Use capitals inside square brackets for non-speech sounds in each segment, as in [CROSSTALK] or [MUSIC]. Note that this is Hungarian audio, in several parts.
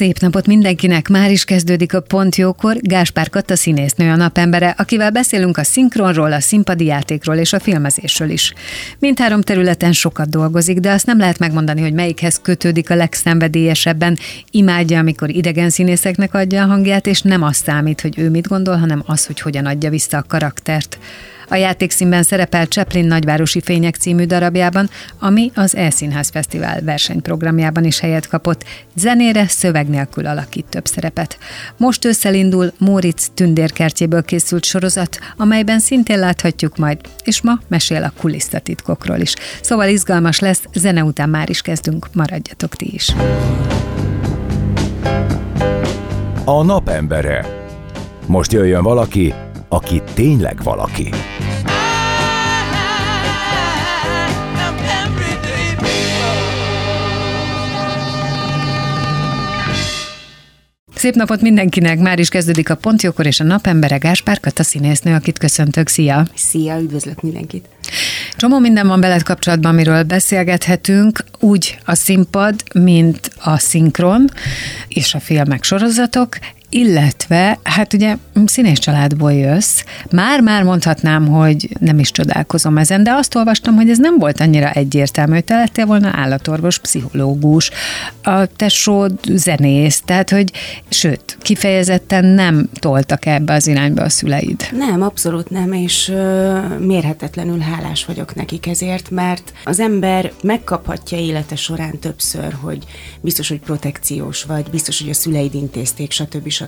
Szép napot mindenkinek! Már is kezdődik a Pont Jókor. Gáspár Katta színésznő a napembere, akivel beszélünk a szinkronról, a színpadi játékról és a filmezésről is. Mindhárom területen sokat dolgozik, de azt nem lehet megmondani, hogy melyikhez kötődik a legszenvedélyesebben. Imádja, amikor idegen színészeknek adja a hangját, és nem azt számít, hogy ő mit gondol, hanem az, hogy hogyan adja vissza a karaktert. A játékszínben szerepel Chaplin Nagyvárosi Fények című darabjában, ami az E-színház Fesztivál versenyprogramjában is helyet kapott. Zenére szöveg nélkül alakít több szerepet. Most ősszel indul Móricz tündérkertjéből készült sorozat, amelyben szintén láthatjuk majd, és ma mesél a kulisztatitkokról is. Szóval izgalmas lesz, zene után már is kezdünk, maradjatok ti is. A napembere. Most jöjjön valaki, aki tényleg valaki. Szép napot mindenkinek! Már is kezdődik a Pontjókor és a napembere Gáspár Kata színésznő, akit köszöntök. Szia! Szia, üdvözlök mindenkit! Csomó minden van veled kapcsolatban, amiről beszélgethetünk, úgy a színpad, mint a szinkron és a filmek, sorozatok, illetve, hát ugye színész családból jössz, már-már mondhatnám, hogy nem is csodálkozom ezen, de azt olvastam, hogy ez nem volt annyira egyértelmű, hogy te lettél volna állatorvos, pszichológus, a tesód zenész, tehát hogy, sőt, kifejezetten nem toltak ebbe az irányba a szüleid. Nem, abszolút nem, és ö, mérhetetlenül hálás vagyok nekik ezért, mert az ember megkaphatja élete során többször, hogy biztos, hogy protekciós vagy, biztos, hogy a szüleid intézték, stb stb.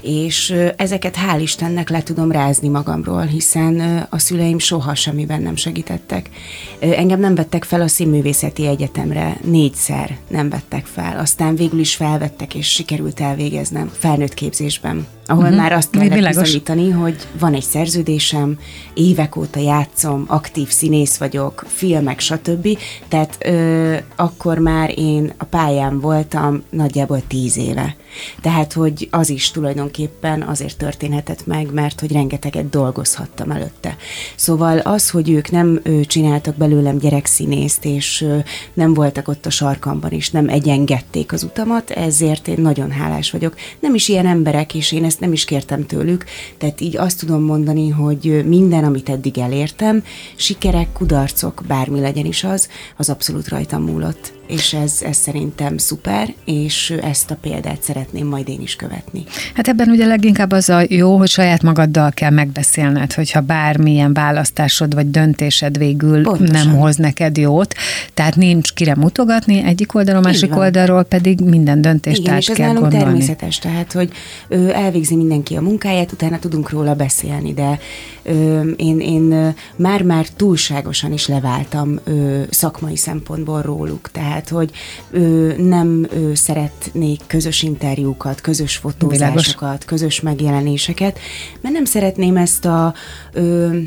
És ezeket hál' Istennek le tudom rázni magamról, hiszen a szüleim soha semmiben nem segítettek. Engem nem vettek fel a Színművészeti Egyetemre, négyszer nem vettek fel, aztán végül is felvettek, és sikerült elvégeznem felnőtt képzésben ahol uh-huh. már azt kellett bizonyítani, hogy van egy szerződésem, évek óta játszom, aktív színész vagyok, filmek, stb. Tehát ö, akkor már én a pályán voltam nagyjából tíz éve. Tehát, hogy az is tulajdonképpen azért történhetett meg, mert hogy rengeteget dolgozhattam előtte. Szóval az, hogy ők nem ő, csináltak belőlem gyerekszínészt, és ö, nem voltak ott a sarkamban, és nem egyengették az utamat, ezért én nagyon hálás vagyok. Nem is ilyen emberek, és én ezt ezt nem is kértem tőlük, tehát így azt tudom mondani, hogy minden, amit eddig elértem, sikerek, kudarcok, bármi legyen is az, az abszolút rajtam múlott és ez, ez szerintem szuper, és ezt a példát szeretném majd én is követni. Hát ebben ugye leginkább az a jó, hogy saját magaddal kell megbeszélned, hogyha bármilyen választásod vagy döntésed végül Pontosan. nem hoz neked jót, tehát nincs kire mutogatni egyik oldalról, másik oldalról pedig minden döntést Igen, át és ez kell gondolni. természetes, tehát hogy ö, elvégzi mindenki a munkáját, utána tudunk róla beszélni, de ö, én, én már-már túlságosan is leváltam ö, szakmai szempontból róluk, tehát tehát hogy ö, nem ö, szeretnék közös interjúkat, közös fotózásokat, Világos. közös megjelenéseket, mert nem szeretném ezt a ö,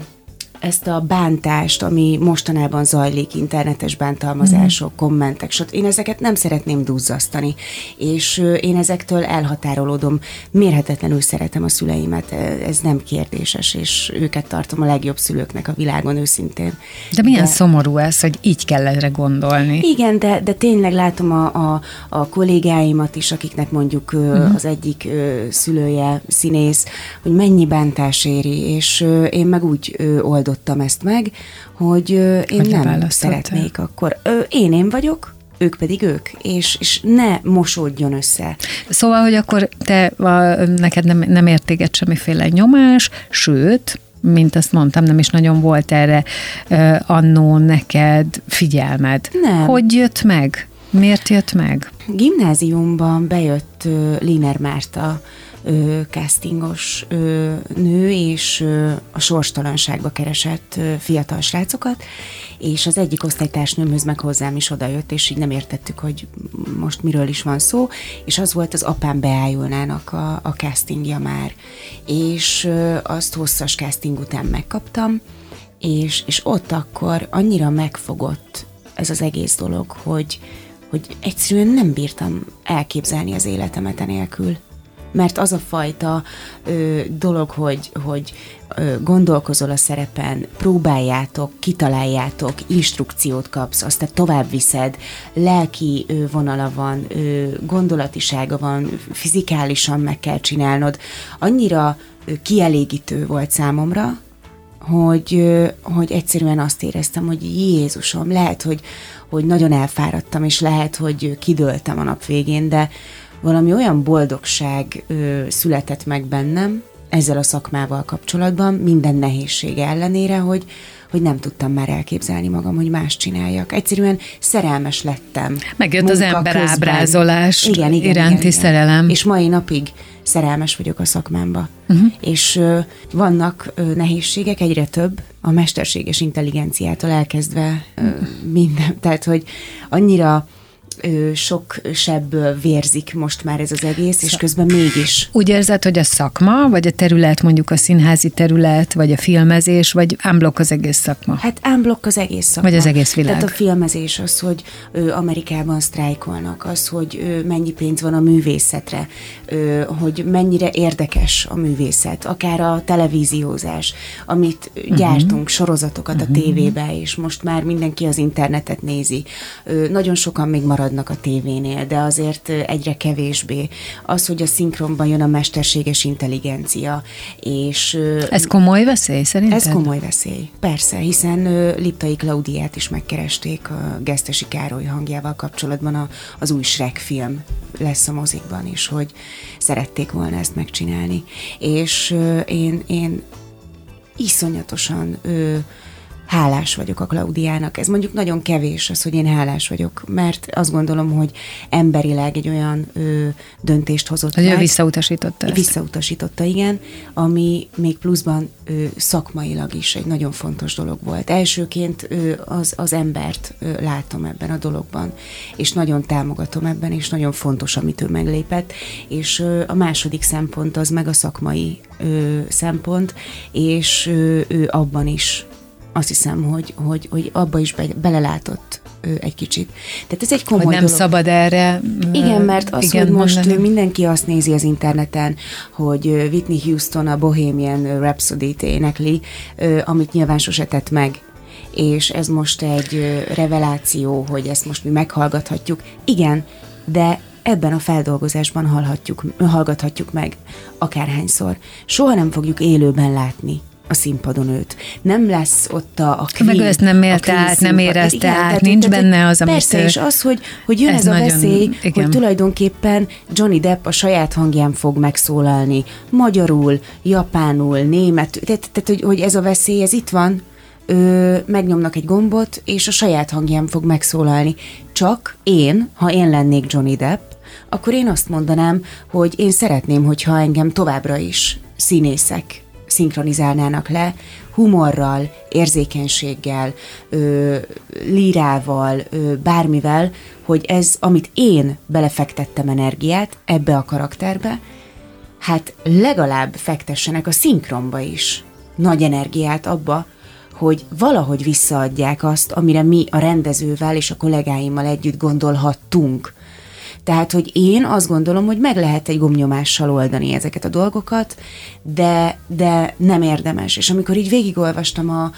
ezt a bántást, ami mostanában zajlik, internetes bántalmazások, mm. kommentek, stb. Én ezeket nem szeretném duzzasztani, és én ezektől elhatárolódom. Mérhetetlenül szeretem a szüleimet, ez nem kérdéses, és őket tartom a legjobb szülőknek a világon őszintén. De milyen de, szomorú ez, hogy így kell erre gondolni. Igen, de, de tényleg látom a, a, a kollégáimat is, akiknek mondjuk mm. az egyik szülője színész, hogy mennyi bántás éri, és én meg úgy oldom oldottam ezt meg, hogy én hogy nem szeretnék akkor. Én én vagyok, ők pedig ők, és, és ne mosódjon össze. Szóval, hogy akkor te, a, neked nem, nem értéget semmiféle nyomás, sőt, mint azt mondtam, nem is nagyon volt erre uh, annó neked figyelmed. Nem. Hogy jött meg? Miért jött meg? Gimnáziumban bejött uh, Liner Márta ö, castingos ö, nő, és ö, a sorstalanságba keresett ö, fiatal srácokat, és az egyik osztálytársnőmhöz meg hozzám is odajött, és így nem értettük, hogy most miről is van szó, és az volt az apám beájulnának a, a castingja már, és ö, azt hosszas casting után megkaptam, és, és ott akkor annyira megfogott ez az egész dolog, hogy, hogy egyszerűen nem bírtam elképzelni az életemet enélkül. Mert az a fajta ö, dolog, hogy, hogy ö, gondolkozol a szerepen, próbáljátok, kitaláljátok, instrukciót kapsz, aztán tovább viszed, lelki ö, vonala van, ö, gondolatisága van, fizikálisan meg kell csinálnod. Annyira ö, kielégítő volt számomra, hogy, hogy egyszerűen azt éreztem, hogy Jézusom, lehet, hogy, hogy nagyon elfáradtam, és lehet, hogy kidőltem a nap végén, de valami olyan boldogság ö, született meg bennem ezzel a szakmával kapcsolatban, minden nehézség ellenére, hogy, hogy nem tudtam már elképzelni magam, hogy más csináljak. Egyszerűen szerelmes lettem. Megjött az ember ábrázolás igen, igen, iránti igen, igen. szerelem. És mai napig szerelmes vagyok a szakmámba. Uh-huh. És ö, vannak ö, nehézségek, egyre több, a mesterséges intelligenciától elkezdve ö, minden. Tehát, hogy annyira sok sebből vérzik most már ez az egész, és közben mégis. Úgy érzed, hogy a szakma, vagy a terület, mondjuk a színházi terület, vagy a filmezés, vagy unblock az egész szakma? Hát unblock az egész szakma. Vagy az egész világ. Tehát a filmezés az, hogy Amerikában sztrájkolnak, az, hogy mennyi pénz van a művészetre, hogy mennyire érdekes a művészet, akár a televíziózás, amit uh-huh. gyártunk, sorozatokat uh-huh. a tévébe, és most már mindenki az internetet nézi. Nagyon sokan még marad maradnak a tévénél, de azért egyre kevésbé. Az, hogy a szinkronban jön a mesterséges intelligencia, és... Ez komoly veszély szerinted? Ez komoly veszély, persze, hiszen Liptai Klaudiát is megkeresték a Gesztesi Károly hangjával kapcsolatban a, az új Shrek film lesz a mozikban is, hogy szerették volna ezt megcsinálni. És én, én iszonyatosan hálás vagyok a Klaudiának. Ez mondjuk nagyon kevés az, hogy én hálás vagyok, mert azt gondolom, hogy emberileg egy olyan ö, döntést hozott hogy meg. Ő visszautasította ezt. Visszautasította, igen, ami még pluszban ö, szakmailag is egy nagyon fontos dolog volt. Elsőként ö, az, az embert ö, látom ebben a dologban, és nagyon támogatom ebben, és nagyon fontos, amit ő meglépett, és ö, a második szempont az meg a szakmai ö, szempont, és ö, ő abban is azt hiszem, hogy, hogy, hogy abba is be, belelátott egy kicsit. Tehát ez egy komoly hogy nem dolog. szabad erre Igen, mert az, igen, hogy most mondani. mindenki azt nézi az interneten, hogy Whitney Houston a Bohemian Rhapsody-t énekli, amit nyilván sose tett meg, és ez most egy reveláció, hogy ezt most mi meghallgathatjuk. Igen, de ebben a feldolgozásban hallhatjuk, hallgathatjuk meg akárhányszor. Soha nem fogjuk élőben látni a színpadon őt. Nem lesz ott a, a Meg ő ezt nem élte át, nem érezte igen, át, tehát, nincs tehát, benne az, amit Persze, és az, hogy, hogy jön ez, ez a nagyon, veszély, igen. hogy tulajdonképpen Johnny Depp a saját hangján fog megszólalni, magyarul, japánul, német, tehát, tehát hogy, hogy ez a veszély, ez itt van, ö, megnyomnak egy gombot, és a saját hangján fog megszólalni. Csak én, ha én lennék Johnny Depp, akkor én azt mondanám, hogy én szeretném, hogyha engem továbbra is színészek szinkronizálnának le, humorral, érzékenységgel, ö, lírával, ö, bármivel, hogy ez, amit én belefektettem energiát ebbe a karakterbe, hát legalább fektessenek a szinkronba is nagy energiát abba, hogy valahogy visszaadják azt, amire mi a rendezővel és a kollégáimmal együtt gondolhattunk tehát, hogy én azt gondolom, hogy meg lehet egy gomnyomással oldani ezeket a dolgokat, de, de nem érdemes. És amikor így végigolvastam a,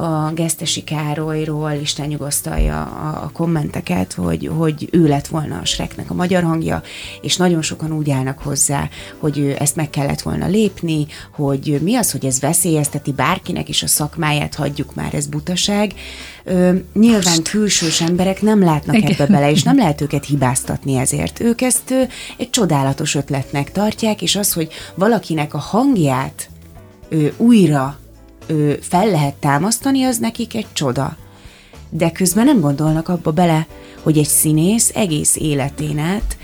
a Gesztesi Károlyról, Isten nyugosztalja a, a kommenteket, hogy, hogy ő lett volna a Shreknek a magyar hangja, és nagyon sokan úgy állnak hozzá, hogy ezt meg kellett volna lépni, hogy mi az, hogy ez veszélyezteti bárkinek, és a szakmáját hagyjuk már, ez butaság. Ö, nyilván külsős emberek nem látnak Igen. ebbe bele, és nem lehet őket hibáztatni ezért. Ők ezt ö, egy csodálatos ötletnek tartják, és az, hogy valakinek a hangját ö, újra ö, fel lehet támasztani, az nekik egy csoda. De közben nem gondolnak abba bele, hogy egy színész egész életén át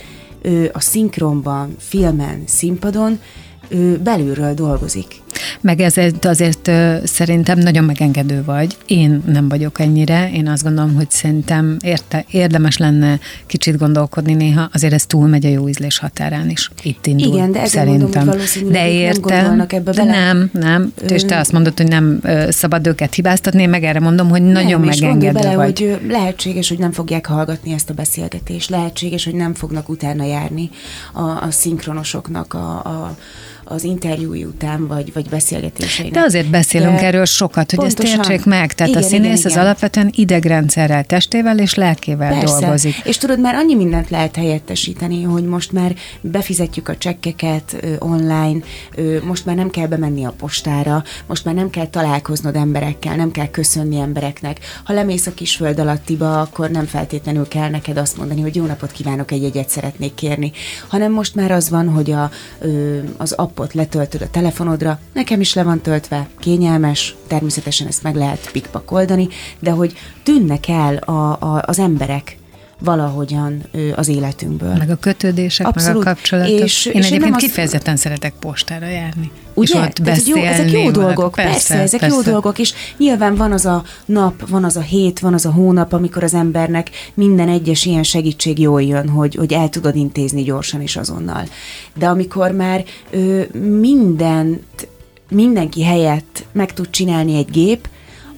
ö, a szinkronban, filmen, színpadon ő belülről dolgozik. Meg ezért azért szerintem nagyon megengedő vagy. Én nem vagyok ennyire. Én azt gondolom, hogy szerintem érte, érdemes lenne kicsit gondolkodni néha, azért ez túlmegy a jó ízlés határán is. Itt indul, Igen, de szerintem. mondom, de értem, nem ebbe bele. Nem, nem. Ö... És te azt mondod, hogy nem szabad őket hibáztatni, én meg erre mondom, hogy nagyon nem, megengedő bele, vagy. hogy lehetséges, hogy nem fogják hallgatni ezt a beszélgetést, lehetséges, hogy nem fognak utána járni a, a szinkronosoknak a, a az interjúi után, vagy, vagy beszélgetéseinek. De azért beszélünk De erről sokat, hogy pontosan, ezt értsék meg. Tehát igen, a színész igen, az igen. alapvetően idegrendszerrel, testével és lelkével Persze. dolgozik. És tudod, már annyi mindent lehet helyettesíteni, hogy most már befizetjük a csekkeket ö, online, ö, most már nem kell bemenni a postára, most már nem kell találkoznod emberekkel, nem kell köszönni embereknek. Ha lemész a kisföld alattiba, akkor nem feltétlenül kell neked azt mondani, hogy jó napot kívánok, egy egyet szeretnék kérni, hanem most már az van, hogy a, ö, az app appot letöltöd a telefonodra, nekem is le van töltve, kényelmes, természetesen ezt meg lehet pikpakoldani, de hogy tűnnek el a, a, az emberek, valahogyan az életünkből. Meg a kötődések, Abszolút. meg a kapcsolatok. És, én és egyébként én kifejezetten az... szeretek postára járni. Ugye? És ott beszélni. Jó, ezek jó dolgok, persze, persze ezek persze. jó dolgok, és nyilván van az a nap, van az a hét, van az a hónap, amikor az embernek minden egyes ilyen segítség jól jön, hogy, hogy el tudod intézni gyorsan és azonnal. De amikor már ö, mindent, mindenki helyett meg tud csinálni egy gép,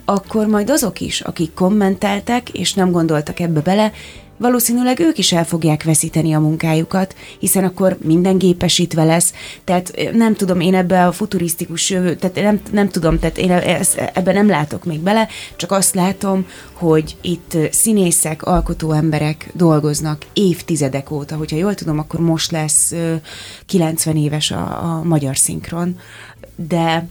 akkor majd azok is, akik kommenteltek, és nem gondoltak ebbe bele, valószínűleg ők is el fogják veszíteni a munkájukat, hiszen akkor minden gépesítve lesz, tehát nem tudom, én ebbe a futurisztikus jövő, tehát nem, nem tudom, tehát én ebben nem látok még bele, csak azt látom, hogy itt színészek, alkotó emberek dolgoznak évtizedek óta, hogyha jól tudom, akkor most lesz 90 éves a, a magyar szinkron, de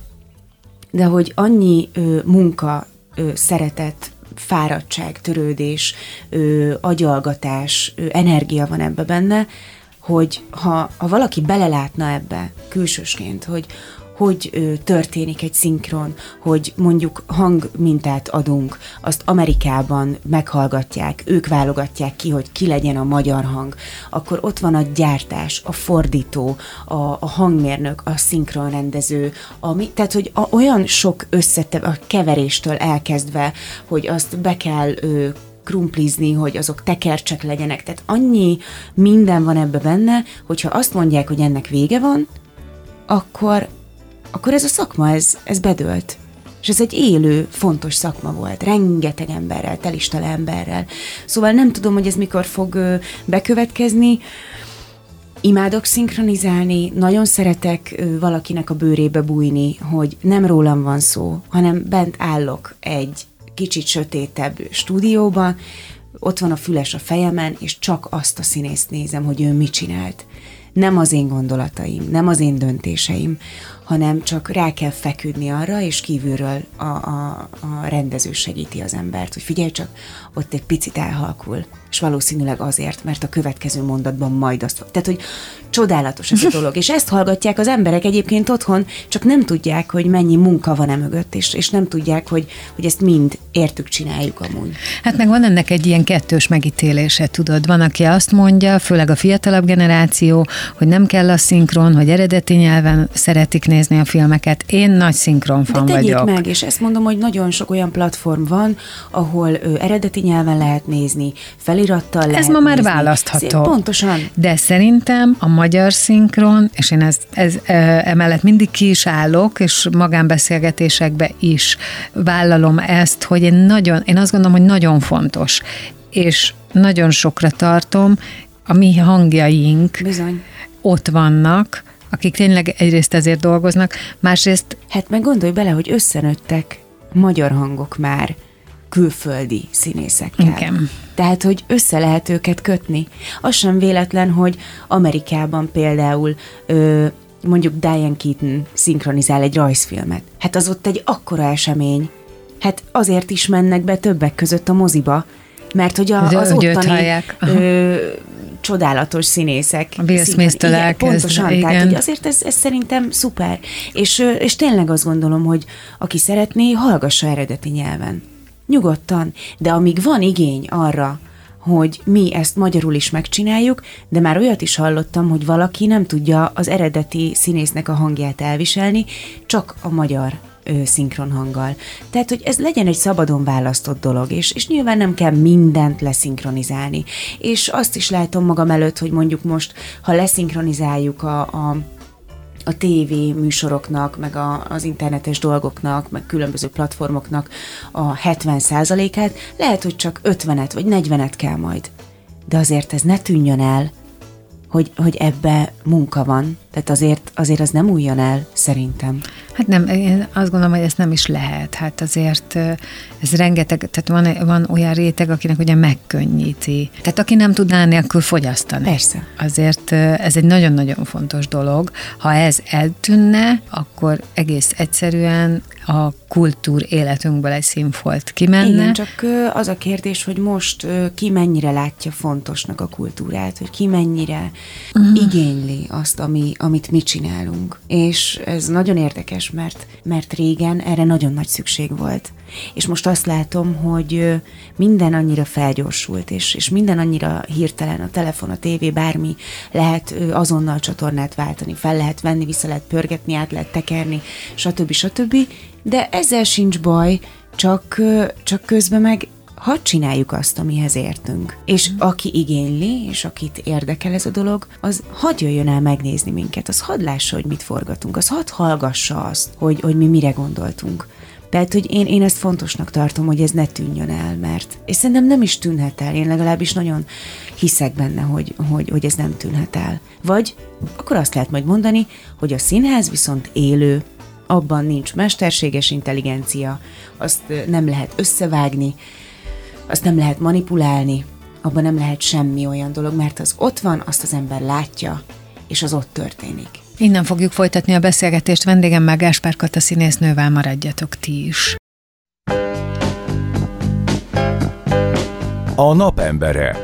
de hogy annyi ö, munka, ö, szeretet, fáradtság, törődés, ö, agyalgatás, ö, energia van ebbe benne, hogy ha, ha valaki belelátna ebbe külsősként, hogy, hogy történik egy szinkron, hogy mondjuk hangmintát adunk, azt Amerikában meghallgatják, ők válogatják ki, hogy ki legyen a magyar hang, akkor ott van a gyártás, a fordító, a, a hangmérnök, a szinkronrendező, ami, tehát hogy a, olyan sok összete, a keveréstől elkezdve, hogy azt be kell ö, krumplizni, hogy azok tekercsek legyenek. Tehát annyi minden van ebbe benne, hogyha azt mondják, hogy ennek vége van, akkor akkor ez a szakma, ez, ez bedőlt. És ez egy élő, fontos szakma volt, rengeteg emberrel, telistele emberrel. Szóval nem tudom, hogy ez mikor fog bekövetkezni. Imádok szinkronizálni, nagyon szeretek valakinek a bőrébe bújni, hogy nem rólam van szó, hanem bent állok egy kicsit sötétebb stúdióban, ott van a füles a fejemen, és csak azt a színészt nézem, hogy ő mit csinált. Nem az én gondolataim, nem az én döntéseim, hanem csak rá kell feküdni arra, és kívülről a, a, a rendező segíti az embert, hogy figyelj csak, ott egy picit elhalkul, és valószínűleg azért, mert a következő mondatban majd azt... Tehát, hogy csodálatos ez a dolog, és ezt hallgatják az emberek egyébként otthon, csak nem tudják, hogy mennyi munka van e mögött, és, és nem tudják, hogy, hogy ezt mind értük csináljuk amúgy. Hát meg van ennek egy ilyen kettős megítélése, tudod. Van, aki azt mondja, főleg a fiatalabb generáció, hogy nem kell a szinkron, hogy eredeti nyelven szeretik nézni a filmeket. Én nagy szinkron fan De vagyok. meg, és ezt mondom, hogy nagyon sok olyan platform van, ahol ö, eredeti nyelven lehet nézni, felirattal lehet Ez ma már nézni. választható. Pontosan. De szerintem a magyar szinkron, és én ez, ez emellett mindig ki is állok, és magánbeszélgetésekbe is vállalom ezt, hogy én nagyon, én azt gondolom, hogy nagyon fontos, és nagyon sokra tartom, a mi hangjaink Bizony. ott vannak, akik tényleg egyrészt ezért dolgoznak, másrészt... Hát meg gondolj bele, hogy összenőttek magyar hangok már külföldi színészekkel. Igen. Tehát, hogy össze lehet őket kötni. Az sem véletlen, hogy Amerikában például ö, mondjuk Diane Keaton szinkronizál egy rajzfilmet. Hát az ott egy akkora esemény. Hát azért is mennek be többek között a moziba, mert hogy a, az ottani ö, csodálatos színészek. A Bill Smith-től Pontosan, igen. tehát hogy azért ez, ez szerintem szuper. És, és tényleg azt gondolom, hogy aki szeretné, hallgassa eredeti nyelven. Nyugodtan. De amíg van igény arra, hogy mi ezt magyarul is megcsináljuk, de már olyat is hallottam, hogy valaki nem tudja az eredeti színésznek a hangját elviselni, csak a magyar ö, szinkron hanggal. Tehát, hogy ez legyen egy szabadon választott dolog, és, és nyilván nem kell mindent leszinkronizálni. És azt is látom magam előtt, hogy mondjuk most, ha leszinkronizáljuk a, a a TV műsoroknak, meg a, az internetes dolgoknak, meg különböző platformoknak a 70%-át, lehet, hogy csak 50-et vagy 40-et kell majd. De azért ez ne tűnjön el, hogy, hogy ebbe munka van. Tehát azért, azért az nem újjon el, szerintem. Hát nem, én azt gondolom, hogy ezt nem is lehet. Hát azért ez rengeteg, tehát van, van olyan réteg, akinek ugye megkönnyíti. Tehát aki nem tudná nélkül fogyasztani. Persze. Azért ez egy nagyon-nagyon fontos dolog. Ha ez eltűnne, akkor egész egyszerűen a kultúr életünkből egy színfolt kimenne. Igen, csak az a kérdés, hogy most ki mennyire látja fontosnak a kultúrát, hogy ki mennyire uh-huh. igényli azt, ami, amit mi csinálunk. És ez nagyon érdekes, mert, mert régen erre nagyon nagy szükség volt. És most azt látom, hogy minden annyira felgyorsult, és, és minden annyira hirtelen, a telefon, a tévé, bármi, lehet azonnal csatornát váltani, fel lehet venni, vissza lehet pörgetni, át lehet tekerni, stb. stb. De ezzel sincs baj, csak, csak közben meg hadd csináljuk azt, amihez értünk. És aki igényli, és akit érdekel ez a dolog, az hadd jöjjön el megnézni minket, az hadd lássa, hogy mit forgatunk, az hadd hallgassa azt, hogy, hogy mi mire gondoltunk. Tehát, hogy én, én ezt fontosnak tartom, hogy ez ne tűnjön el, mert és szerintem nem is tűnhet el, én legalábbis nagyon hiszek benne, hogy, hogy, hogy ez nem tűnhet el. Vagy akkor azt lehet majd mondani, hogy a színház viszont élő, abban nincs mesterséges intelligencia, azt nem lehet összevágni, azt nem lehet manipulálni, abban nem lehet semmi olyan dolog, mert az ott van, azt az ember látja, és az ott történik. Innen fogjuk folytatni a beszélgetést vendégemmel Gáspár Kata színésznővel, maradjatok ti is. A napembere.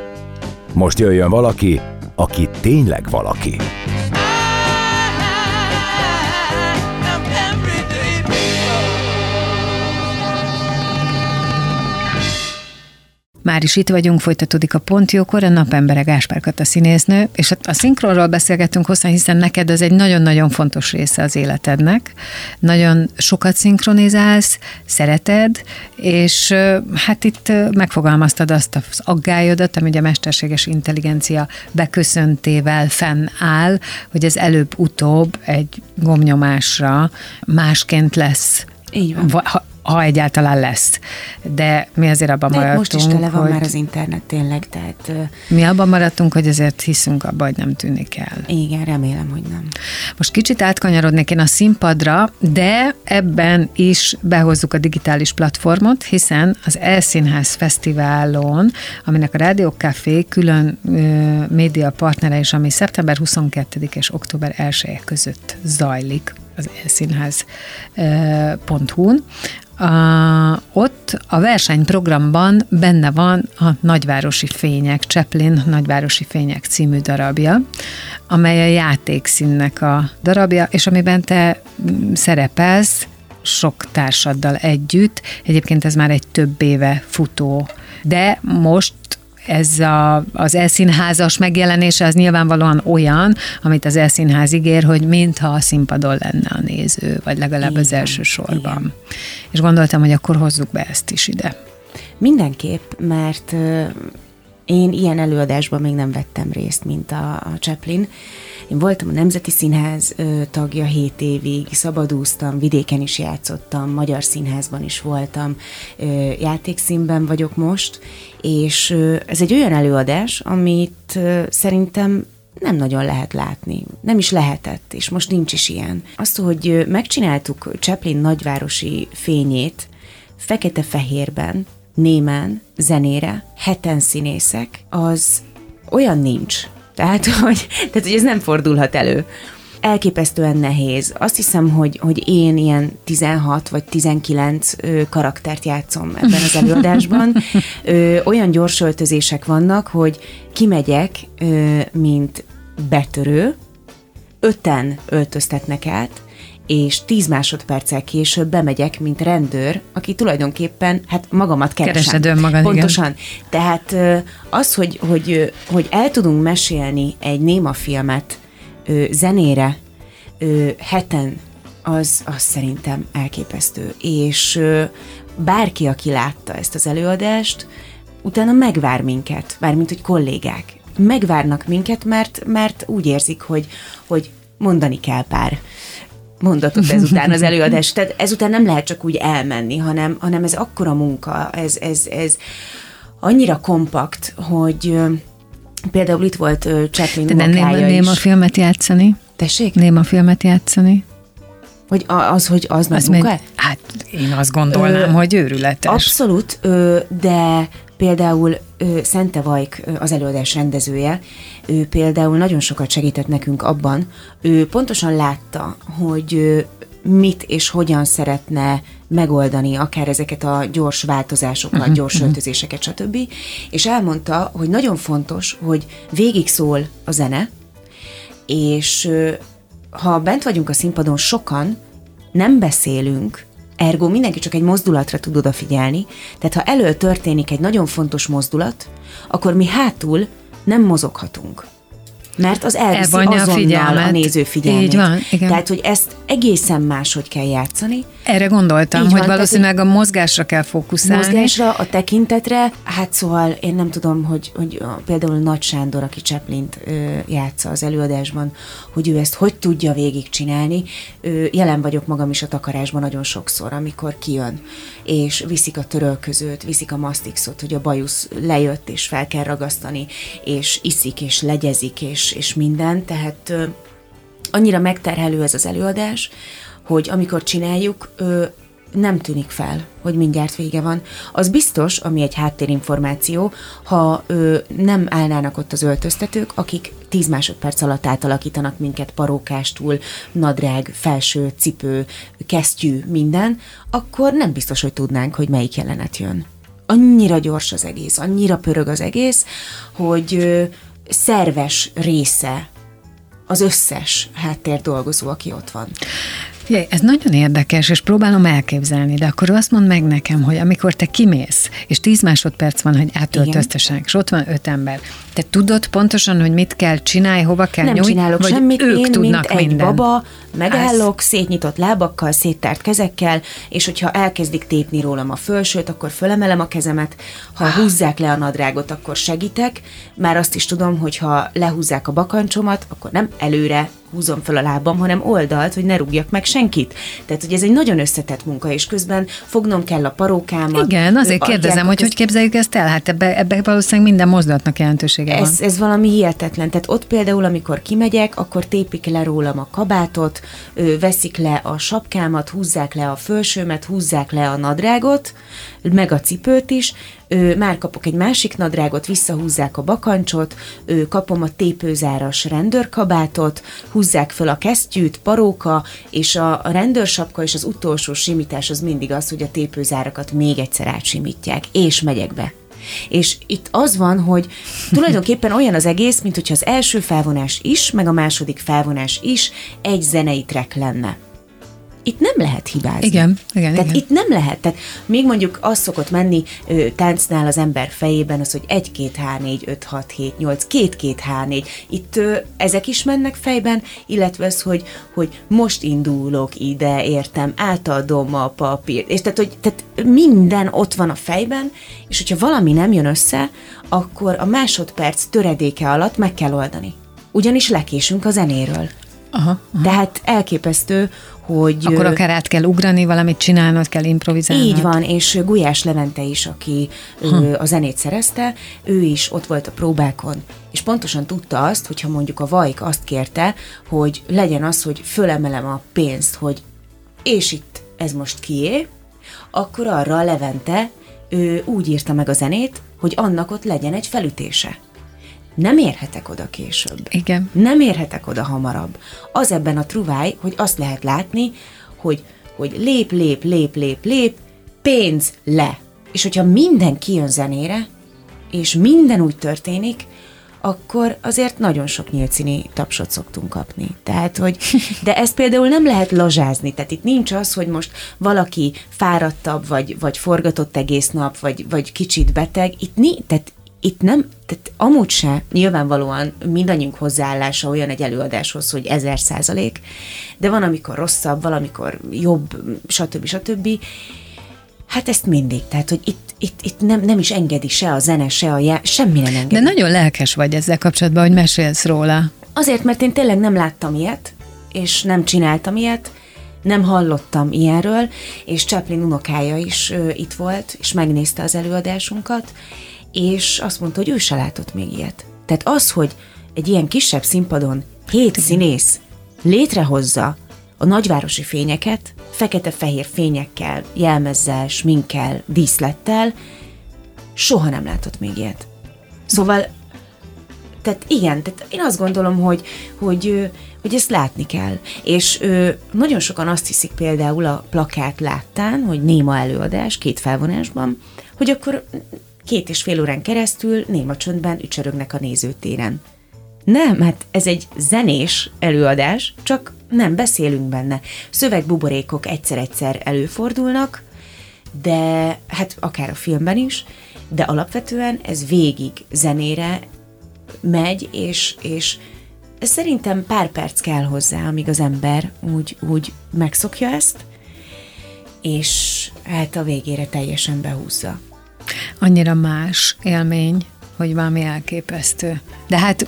Most jöjjön valaki, aki tényleg valaki. Már is itt vagyunk, folytatódik a Pontjókor, a napembere Gáspár Kata színésznő, és a szinkronról beszélgettünk hosszan, hiszen neked ez egy nagyon-nagyon fontos része az életednek. Nagyon sokat szinkronizálsz, szereted, és hát itt megfogalmaztad azt az aggályodat, ami a mesterséges intelligencia beköszöntével fennáll, hogy ez előbb-utóbb egy gomnyomásra másként lesz így van. Ha, ha egyáltalán lesz. De mi azért abban De maradtunk, most is tele van hogy már az internet tényleg, tehát... Mi abban maradtunk, hogy azért hiszünk abban, hogy nem tűnik el. Igen, remélem, hogy nem. Most kicsit átkanyarodnék én a színpadra, de ebben is behozzuk a digitális platformot, hiszen az Elszínház Fesztiválon, aminek a Rádió Café külön ö, média partnere is, ami szeptember 22 és október 1 között zajlik az elszínház.hu-n, a, ott a versenyprogramban benne van a Nagyvárosi Fények, Chaplin Nagyvárosi Fények című darabja, amely a játékszínnek a darabja, és amiben te mm, szerepelsz sok társaddal együtt. Egyébként ez már egy több éve futó de most ez a, az elszínházas megjelenése az nyilvánvalóan olyan, amit az elszínház ígér, hogy mintha a színpadon lenne a néző, vagy legalább igen, az első sorban. Igen. És gondoltam, hogy akkor hozzuk be ezt is ide. Mindenképp, mert én ilyen előadásban még nem vettem részt, mint a, a Chaplin. Én voltam a Nemzeti Színház tagja 7 évig, szabadúztam, vidéken is játszottam, Magyar Színházban is voltam, játékszínben vagyok most, és ez egy olyan előadás, amit szerintem nem nagyon lehet látni. Nem is lehetett, és most nincs is ilyen. Azt, hogy megcsináltuk Chaplin nagyvárosi fényét fekete-fehérben, némen, zenére, heten színészek, az olyan nincs. Tehát [LAUGHS] hogy, tehát, hogy ez nem fordulhat elő. Elképesztően nehéz. Azt hiszem, hogy, hogy én ilyen 16 vagy 19 ö, karaktert játszom ebben az előadásban. [LAUGHS] Ö, olyan gyors öltözések vannak, hogy kimegyek, ö, mint betörő, öten öltöztetnek át, és 10 másodperccel később bemegyek, mint rendőr, aki tulajdonképpen, hát magamat keresem. Keresed önmagad, Pontosan. Igen. Tehát az, hogy, hogy, hogy el tudunk mesélni egy néma filmet zenére heten, az, az szerintem elképesztő. És bárki, aki látta ezt az előadást, utána megvár minket, mármint, hogy kollégák. Megvárnak minket, mert, mert úgy érzik, hogy, hogy mondani kell pár mondatot ezután az előadás. [LAUGHS] Tehát ezután nem lehet csak úgy elmenni, hanem, hanem ez akkora munka, ez, ez, ez annyira kompakt, hogy például itt volt Chaplin De nem néma is. filmet játszani? Tessék? Néma filmet játszani? Hogy az, hogy az nagy munka? hát én azt gondolnám, Ö, hogy őrületes. Abszolút, ö, de például Szente Vajk, az előadás rendezője, ő például nagyon sokat segített nekünk abban, ő pontosan látta, hogy mit és hogyan szeretne megoldani akár ezeket a gyors változásokat, gyors öltözéseket, stb. És elmondta, hogy nagyon fontos, hogy végig szól a zene, és ha bent vagyunk a színpadon sokan, nem beszélünk, ergo mindenki csak egy mozdulatra tud odafigyelni, tehát ha elől történik egy nagyon fontos mozdulat, akkor mi hátul nem mozoghatunk. Mert az elviszi Elvonja a azonnal a, figyelmet. néző figyelmét. Így van, igen. Tehát, hogy ezt egészen máshogy kell játszani, Erre gondoltam, Így hogy van, tehát, valószínűleg a mozgásra kell fókuszálni. mozgásra, a tekintetre, hát szóval én nem tudom, hogy, hogy a, például Nagy Sándor, aki Chaplint ö, játsza az előadásban, hogy ő ezt hogy tudja végigcsinálni. Jelen vagyok magam is a takarásban nagyon sokszor, amikor kijön, és viszik a törölközőt, viszik a masztixot, hogy a bajusz lejött, és fel kell ragasztani, és iszik, és legyezik, és, és minden, tehát annyira megterhelő ez az előadás, hogy amikor csináljuk, nem tűnik fel, hogy mindjárt vége van. Az biztos, ami egy háttérinformáció, ha ö, nem állnának ott az öltöztetők, akik 10 másodperc alatt átalakítanak minket parókástul, nadrág, felső, cipő, kesztyű, minden, akkor nem biztos, hogy tudnánk, hogy melyik jelenet jön. Annyira gyors az egész, annyira pörög az egész, hogy ö, szerves része az összes háttérdolgozó, aki ott van. Figyelj, ez nagyon érdekes, és próbálom elképzelni, de akkor azt mondd meg nekem, hogy amikor te kimész, és 10 másodperc van, hogy átöltöztessenek, és ott van öt ember, te tudod pontosan, hogy mit kell csinálni, hova kell Nem nyújt, csinálok vagy semmit, ők én, tudnak mint egy mindent? baba, megállok, szétnyitott lábakkal, széttárt kezekkel, és hogyha elkezdik tépni rólam a fölsőt, akkor fölemelem a kezemet, ha húzzák le a nadrágot, akkor segítek, már azt is tudom, hogy ha lehúzzák a bakancsomat, akkor nem előre húzom föl a lábam, hanem oldalt, hogy ne rúgjak meg senkit. Tehát, hogy ez egy nagyon összetett munka, és közben fognom kell a parókámat. Igen, azért kérdezem, hogy hogy képzeljük ezt el? Hát ebbe, ebbe valószínűleg minden mozdulatnak jelentősége van. ez, ez valami hihetetlen. Tehát ott például, amikor kimegyek, akkor tépik le rólam a kabátot, ö, veszik le a sapkámat, húzzák le a fölsőmet, húzzák le a nadrágot, meg a cipőt is, ö, már kapok egy másik nadrágot, visszahúzzák a bakancsot, ö, kapom a tépőzáras rendőrkabátot, húzzák föl a kesztyűt, paróka, és a, a rendőrsapka és az utolsó simítás az mindig az, hogy a tépőzárakat még egyszer átsimítják, és megyek be. És itt az van, hogy tulajdonképpen olyan az egész, mint hogyha az első felvonás is, meg a második felvonás is egy zenei track lenne. Itt nem lehet hibázni. Igen, igen, Tehát igen. itt nem lehet. Tehát még mondjuk az szokott menni ö, táncnál az ember fejében, az, hogy 1, 2, H, 4, 5, 6, 7, 8, 2, 2, H, 4. Itt ö, ezek is mennek fejben, illetve az, hogy, hogy most indulok ide, értem, átadom a papírt. És tehát, hogy tehát minden ott van a fejben, és hogyha valami nem jön össze, akkor a másodperc töredéke alatt meg kell oldani. Ugyanis lekésünk a zenéről. Aha. Tehát elképesztő, hogy... Akkor akár át kell ugrani, valamit csinálnod kell, improvizálnod. így van, és Gulyás Levente is, aki hm. a zenét szerezte, ő is ott volt a próbákon, és pontosan tudta azt, hogyha mondjuk a Vajk azt kérte, hogy legyen az, hogy fölemelem a pénzt, hogy és itt ez most kié, akkor arra a Levente ő úgy írta meg a zenét, hogy annak ott legyen egy felütése. Nem érhetek oda később. Igen. Nem érhetek oda hamarabb. Az ebben a truváj, hogy azt lehet látni, hogy, hogy lép, lép, lép, lép, lép, pénz le. És hogyha minden kijön zenére, és minden úgy történik, akkor azért nagyon sok nyílcini tapsot szoktunk kapni. Tehát, hogy, [LAUGHS] de ezt például nem lehet lazsázni, tehát itt nincs az, hogy most valaki fáradtabb, vagy, vagy forgatott egész nap, vagy, vagy kicsit beteg, itt, ni, tehát itt nem, tehát amúgy se nyilvánvalóan mindannyiunk hozzáállása olyan egy előadáshoz, hogy ezer százalék, de van, amikor rosszabb, valamikor jobb, stb. stb. Hát ezt mindig, tehát, hogy itt, itt, itt nem, nem is engedi se a zene, se a já, semmi nem engedi. De nagyon lelkes vagy ezzel kapcsolatban, hogy mesélsz róla. Azért, mert én tényleg nem láttam ilyet, és nem csináltam ilyet, nem hallottam ilyenről, és Chaplin unokája is ö, itt volt, és megnézte az előadásunkat, és azt mondta, hogy ő se látott még ilyet. Tehát az, hogy egy ilyen kisebb színpadon hét színész létrehozza a nagyvárosi fényeket, fekete-fehér fényekkel, jelmezzel, sminkkel, díszlettel, soha nem látott még ilyet. Szóval, tehát igen, tehát én azt gondolom, hogy, hogy, hogy ezt látni kell. És ö, nagyon sokan azt hiszik például a plakát láttán, hogy néma előadás, két felvonásban, hogy akkor két és fél órán keresztül néma csöndben ücsörögnek a nézőtéren. Nem, hát ez egy zenés előadás, csak nem beszélünk benne. Szövegbuborékok egyszer-egyszer előfordulnak, de hát akár a filmben is, de alapvetően ez végig zenére megy, és, és szerintem pár perc kell hozzá, amíg az ember úgy, úgy megszokja ezt, és hát a végére teljesen behúzza. Annyira más élmény, hogy valami elképesztő. De hát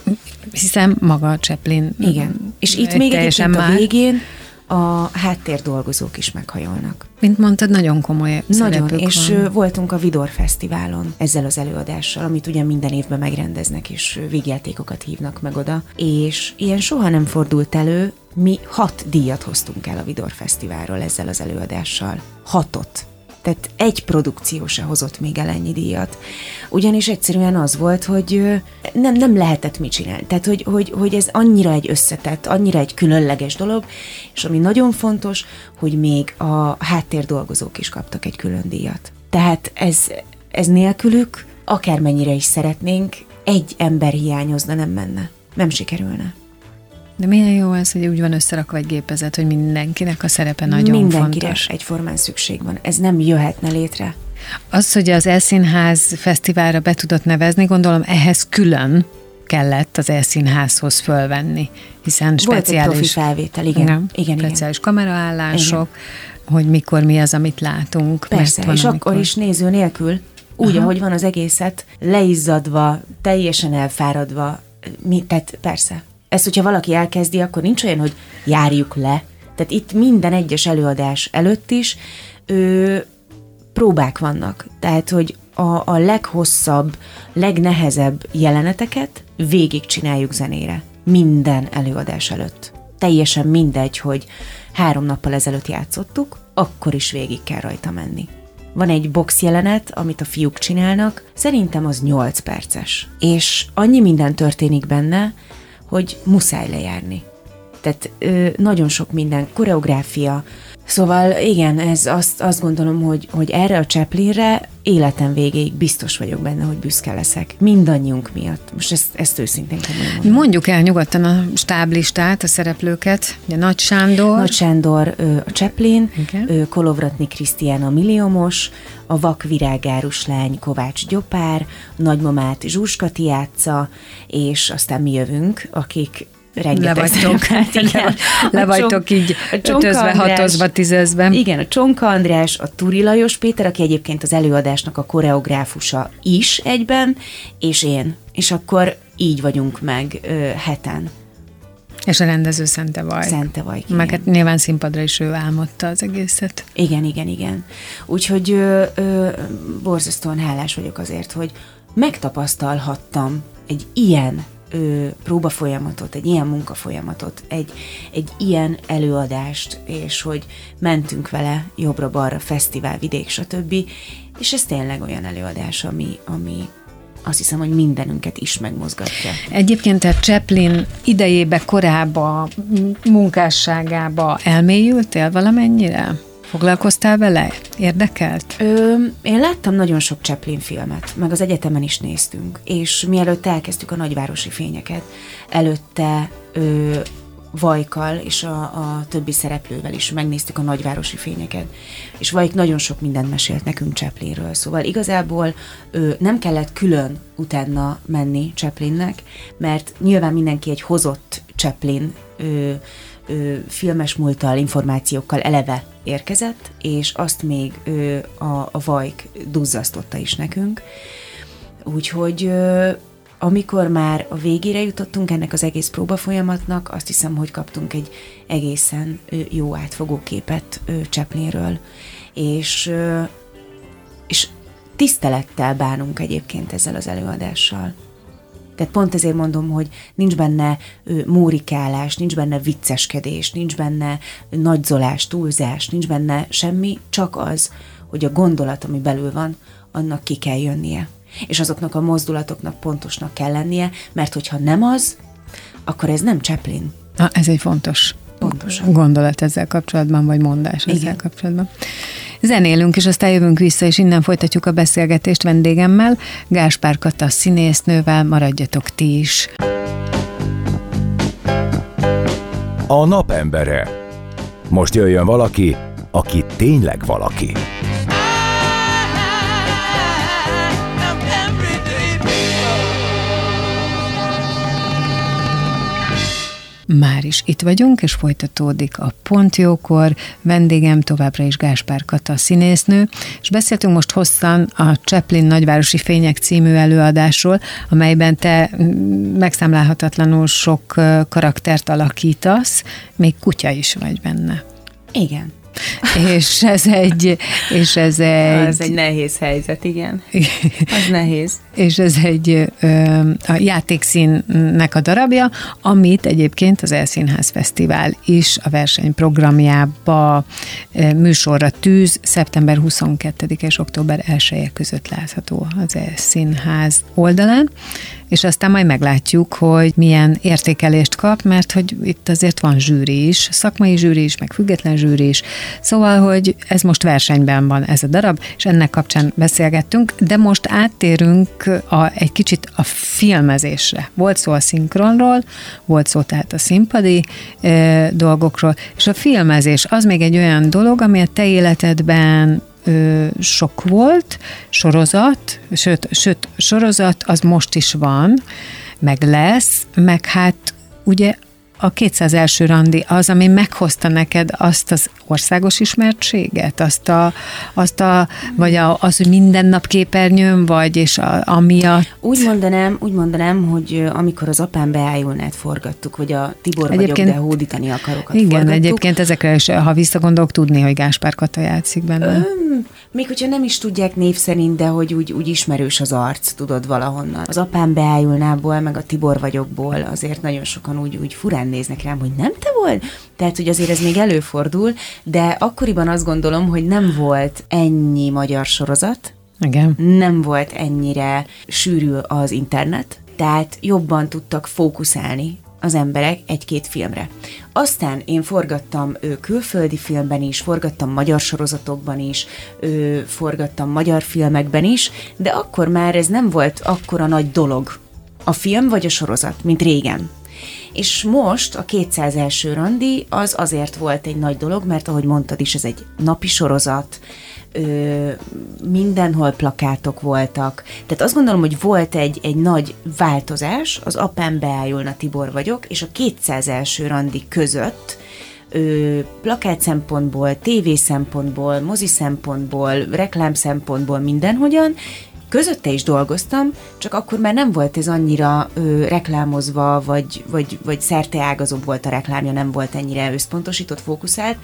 hiszem maga a Chaplin. Igen. És itt még egyébként a végén a háttér dolgozók is meghajolnak. Mint mondtad, nagyon komoly Nagyon, és van. voltunk a Vidor Fesztiválon ezzel az előadással, amit ugye minden évben megrendeznek, és vígjátékokat hívnak meg oda, és ilyen soha nem fordult elő, mi hat díjat hoztunk el a Vidor Fesztiválról ezzel az előadással. Hatot tehát egy produkció se hozott még el ennyi díjat. Ugyanis egyszerűen az volt, hogy nem, nem lehetett mit csinálni. Tehát, hogy, hogy, hogy ez annyira egy összetett, annyira egy különleges dolog, és ami nagyon fontos, hogy még a háttérdolgozók is kaptak egy külön díjat. Tehát ez, ez nélkülük, akármennyire is szeretnénk, egy ember hiányozna, nem menne. Nem sikerülne. De milyen jó az, hogy úgy van összerakva egy gépezet, hogy mindenkinek a szerepe nagyon Mindenkire fontos. egyformán szükség van. Ez nem jöhetne létre. Az, hogy az Elszínház fesztiválra be tudott nevezni, gondolom ehhez külön kellett az Elszínházhoz fölvenni, hiszen Volt speciális... Volt egy profi felvétel, igen. Igen, igen, speciális igen. kameraállások, igen. hogy mikor mi az, amit látunk. Persze, van, és amikor... akkor is néző nélkül, úgy, Aha. ahogy van az egészet, leizzadva, teljesen elfáradva, mi, tehát persze, ezt, hogyha valaki elkezdi, akkor nincs olyan, hogy járjuk le. Tehát itt minden egyes előadás előtt is ö, próbák vannak. Tehát, hogy a, a leghosszabb, legnehezebb jeleneteket végig csináljuk zenére. Minden előadás előtt. Teljesen mindegy, hogy három nappal ezelőtt játszottuk, akkor is végig kell rajta menni. Van egy box jelenet, amit a fiúk csinálnak, szerintem az 8 perces. És annyi minden történik benne, hogy muszáj lejárni. Tehát ö, nagyon sok minden, koreográfia. Szóval igen, ez azt, azt gondolom, hogy, hogy erre a Chaplinre életem végéig biztos vagyok benne, hogy büszke leszek. Mindannyiunk miatt. Most ezt, ezt őszintén mondom. Mondjuk el nyugodtan a stáblistát, a szereplőket. Ugye Nagy Sándor. Nagy Sándor a Chaplin, okay. Kolovratni Krisztián a Milliomos, a Vak virágárus lány Kovács Gyopár, nagymamát Zsuzska Tiáca, és aztán mi jövünk, akik rengeteg le vagytok, igen. Le vagytok így ötözve, hatozva, tízezve. Igen, a Csonka András, a Turi Lajos Péter, aki egyébként az előadásnak a koreográfusa is egyben, és én. És akkor így vagyunk meg ö, heten. És a rendező Szente Vaj. Szente Vaj. Meg hát nyilván színpadra is ő álmodta az egészet. Igen, igen, igen. Úgyhogy ö, ö, borzasztóan hálás vagyok azért, hogy megtapasztalhattam egy ilyen ö, próbafolyamatot, egy ilyen munkafolyamatot, egy, egy ilyen előadást, és hogy mentünk vele jobbra-balra, fesztivál, vidék, stb. És ez tényleg olyan előadás, ami, ami azt hiszem, hogy mindenünket is megmozgatja. Egyébként a Chaplin idejébe, korába, munkásságába elmélyültél valamennyire? Foglalkoztál vele? Érdekelt? Ö, én láttam nagyon sok Chaplin filmet, meg az egyetemen is néztünk, és mielőtt elkezdtük a nagyvárosi fényeket, előtte ö, Vajkal és a, a többi szereplővel is megnéztük a nagyvárosi fényeket, és Vajk nagyon sok mindent mesélt nekünk Chaplinről, szóval igazából ö, nem kellett külön utána menni Chaplinnek, mert nyilván mindenki egy hozott Chaplin ö, ö, filmes múltal, információkkal eleve érkezett, és azt még ö, a, a Vajk duzzasztotta is nekünk. Úgyhogy ö, amikor már a végére jutottunk ennek az egész próba folyamatnak, azt hiszem, hogy kaptunk egy egészen ö, jó átfogó képet ö, Chaplinről, és, ö, és tisztelettel bánunk egyébként ezzel az előadással. Tehát pont ezért mondom, hogy nincs benne ö, múrikálás, nincs benne vicceskedés, nincs benne nagyzolás, túlzás, nincs benne semmi, csak az, hogy a gondolat, ami belül van, annak ki kell jönnie. És azoknak a mozdulatoknak pontosnak kell lennie, mert hogyha nem az, akkor ez nem Chaplin. Na, ez egy fontos Pontosan. gondolat ezzel kapcsolatban, vagy mondás ezzel Igen. kapcsolatban. Zenélünk, és aztán jövünk vissza, és innen folytatjuk a beszélgetést vendégemmel, Gáspár Kata színésznővel, maradjatok ti is. A napembere. Most jöjjön valaki, aki tényleg valaki. Már is itt vagyunk, és folytatódik a Pont Jókor. Vendégem továbbra is Gáspár Kata színésznő, és beszéltünk most hosszan a Chaplin Nagyvárosi Fények című előadásról, amelyben te mm, megszámlálhatatlanul sok karaktert alakítasz, még kutya is vagy benne. Igen. És ez egy, és ez egy, Ez egy nehéz helyzet, igen. [LAUGHS] Az nehéz. és ez egy ö, a játékszínnek a darabja, amit egyébként az Elszínház Fesztivál is a versenyprogramjába műsorra tűz, szeptember 22 és október 1 között látható az Elszínház oldalán, és aztán majd meglátjuk, hogy milyen értékelést kap, mert hogy itt azért van zsűri is, szakmai zsűri is, meg független zsűri is, szóval, hogy ez most versenyben van ez a darab, és ennek kapcsán beszélgettünk, de most áttérünk a, egy kicsit a filmezésre. Volt szó a szinkronról, volt szó tehát a színpadi e, dolgokról, és a filmezés az még egy olyan dolog, ami a te életedben ö, sok volt, sorozat, sőt, sőt, sorozat az most is van, meg lesz, meg hát ugye a 200 első randi az, ami meghozta neked azt az országos ismertséget, azt a, azt a vagy a, az, hogy minden nap képernyőn vagy, és a, amiatt Úgy mondanám, úgy mondanám, hogy amikor az apám beájulnát forgattuk, vagy a Tibor Egyébként- vagyok, de hódítani akarokat igen, forgattuk. egyébként ezekre is, ha visszagondolok, tudni, hogy Gáspár Kata játszik benne. Öm, még hogyha nem is tudják név szerint, de hogy úgy, úgy ismerős az arc, tudod valahonnan. Az apám beájulnából, meg a Tibor vagyokból azért nagyon sokan úgy, úgy furán néznek rám, hogy nem te volt? Tehát, hogy azért ez még előfordul, de akkoriban azt gondolom, hogy nem volt ennyi magyar sorozat, Igen. nem volt ennyire sűrű az internet, tehát jobban tudtak fókuszálni az emberek egy-két filmre. Aztán én forgattam ő, külföldi filmben is, forgattam magyar sorozatokban is, ő, forgattam magyar filmekben is, de akkor már ez nem volt akkora nagy dolog, a film vagy a sorozat, mint régen. És most a 200 első randi az azért volt egy nagy dolog, mert ahogy mondtad is, ez egy napi sorozat, ö, mindenhol plakátok voltak. Tehát azt gondolom, hogy volt egy, egy nagy változás, az apám beájulna Tibor vagyok, és a 200 első randi között ö, plakát szempontból, tévé szempontból, mozi szempontból, reklám szempontból, mindenhogyan, Közötte is dolgoztam, csak akkor már nem volt ez annyira ö, reklámozva, vagy, vagy, vagy szerteágazóbb volt a reklámja, nem volt ennyire összpontosított, fókuszált.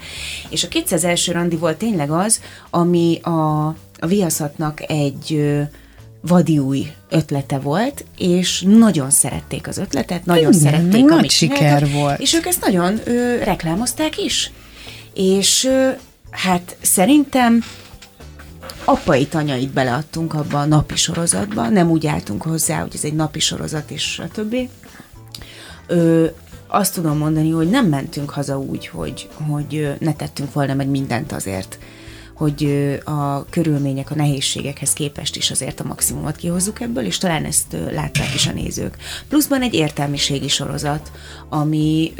És a 200 első randi volt tényleg az, ami a, a Viaszatnak egy ö, vadi új ötlete volt, és nagyon szerették az ötletet, nagyon Igen, szerették, nagy amit siker volt. És ők ezt nagyon ö, reklámozták is. És ö, hát szerintem apait, anyait beleadtunk abba a napi sorozatba, nem úgy álltunk hozzá, hogy ez egy napi sorozat és a többi. Ö, azt tudom mondani, hogy nem mentünk haza úgy, hogy, hogy ne tettünk volna meg mindent azért, hogy a körülmények, a nehézségekhez képest is azért a maximumot kihozzuk ebből, és talán ezt látták is a nézők. Pluszban egy értelmiségi sorozat, ami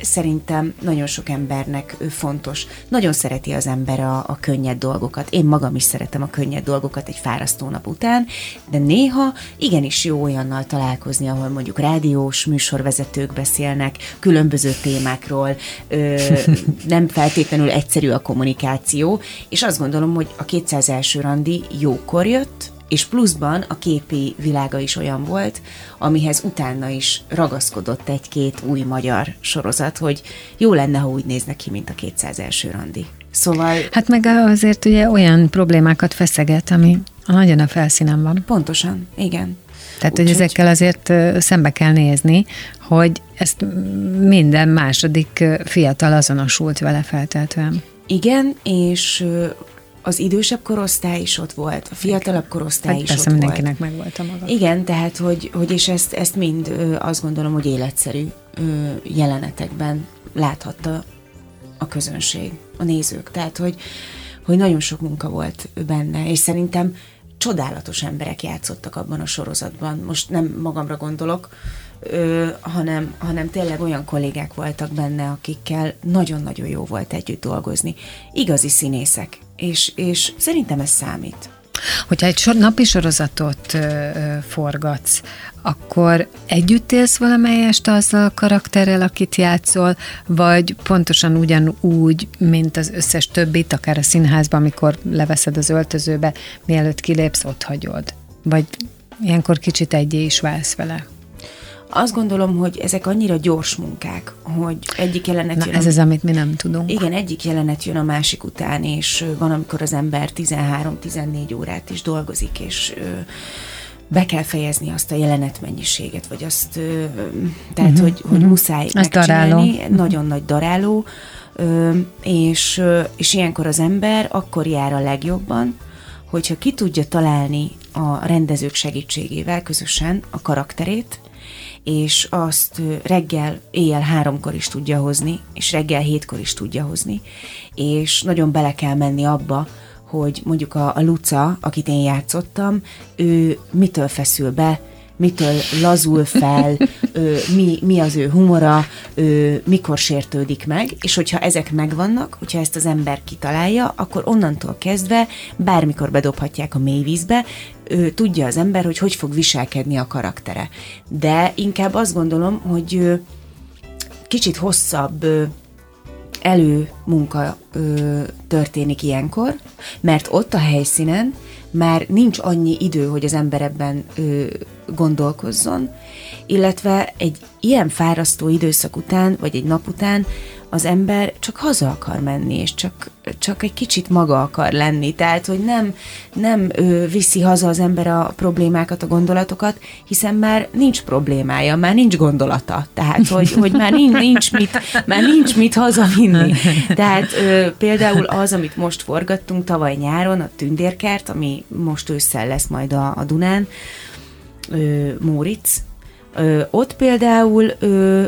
szerintem nagyon sok embernek fontos. Nagyon szereti az ember a, a könnyed dolgokat. Én magam is szeretem a könnyed dolgokat egy fárasztó nap után, de néha igenis jó olyannal találkozni, ahol mondjuk rádiós műsorvezetők beszélnek különböző témákról, ö, [LAUGHS] nem feltétlenül egyszerű a kommunikáció, és azt gondolom, hogy a 200 első randi jókor jött, és pluszban a képi világa is olyan volt, amihez utána is ragaszkodott egy-két új magyar sorozat, hogy jó lenne, ha úgy néznek ki, mint a 200 első randi. Szóval... Hát meg azért ugye olyan problémákat feszeget, ami nagyon a felszínen van. Pontosan, igen. Tehát, Úgy, hogy ezekkel azért szembe kell nézni, hogy ezt minden második fiatal azonosult vele feltétlenül. Igen, és az idősebb korosztály is ott volt, a fiatalabb korosztály hát is persze ott mindenkinek volt. meg volt a maga. Igen, tehát, hogy, hogy és ezt, ezt mind ö, azt gondolom, hogy életszerű ö, jelenetekben láthatta a közönség, a nézők. Tehát, hogy, hogy nagyon sok munka volt benne, és szerintem csodálatos emberek játszottak abban a sorozatban. Most nem magamra gondolok, ö, hanem, hanem tényleg olyan kollégák voltak benne, akikkel nagyon-nagyon jó volt együtt dolgozni. Igazi színészek, és, és szerintem ez számít. Hogyha egy napi sorozatot ö, ö, forgatsz, akkor együtt élsz valamelyest azzal a karakterrel, akit játszol, vagy pontosan ugyanúgy, mint az összes többit, akár a színházban, amikor leveszed az öltözőbe, mielőtt kilépsz, ott hagyod? Vagy ilyenkor kicsit egyé is válsz vele? Azt gondolom, hogy ezek annyira gyors munkák, hogy egyik jelenet Na, jön. ez az, amit mi nem tudunk. Igen, egyik jelenet jön a másik után, és van, amikor az ember 13-14 órát is dolgozik, és be kell fejezni azt a jelenetmennyiséget, vagy azt, tehát, uh-huh, hogy, hogy uh-huh. muszáj Ez daráló. Nagyon nagy daráló, és, és ilyenkor az ember akkor jár a legjobban, hogyha ki tudja találni a rendezők segítségével közösen a karakterét, és azt reggel, éjjel háromkor is tudja hozni, és reggel hétkor is tudja hozni, és nagyon bele kell menni abba, hogy mondjuk a, a Luca, akit én játszottam, ő mitől feszül be, mitől lazul fel, ö, mi, mi az ő humora, ö, mikor sértődik meg, és hogyha ezek megvannak, hogyha ezt az ember kitalálja, akkor onnantól kezdve bármikor bedobhatják a mélyvízbe, ö, tudja az ember, hogy hogy fog viselkedni a karaktere. De inkább azt gondolom, hogy ö, kicsit hosszabb ö, előmunka ö, történik ilyenkor, mert ott a helyszínen már nincs annyi idő, hogy az ember ebben ö, gondolkozzon, illetve egy ilyen fárasztó időszak után, vagy egy nap után az ember csak haza akar menni, és csak, csak egy kicsit maga akar lenni. Tehát, hogy nem, nem ő, viszi haza az ember a problémákat, a gondolatokat, hiszen már nincs problémája, már nincs gondolata. Tehát, hogy, hogy már nincs, nincs, mit, már nincs mit hazavinni. Tehát ö, például az, amit most forgattunk tavaly nyáron, a Tündérkert, ami most ősszel lesz majd a, a Dunán, ö, Móric, ö, ott például ö,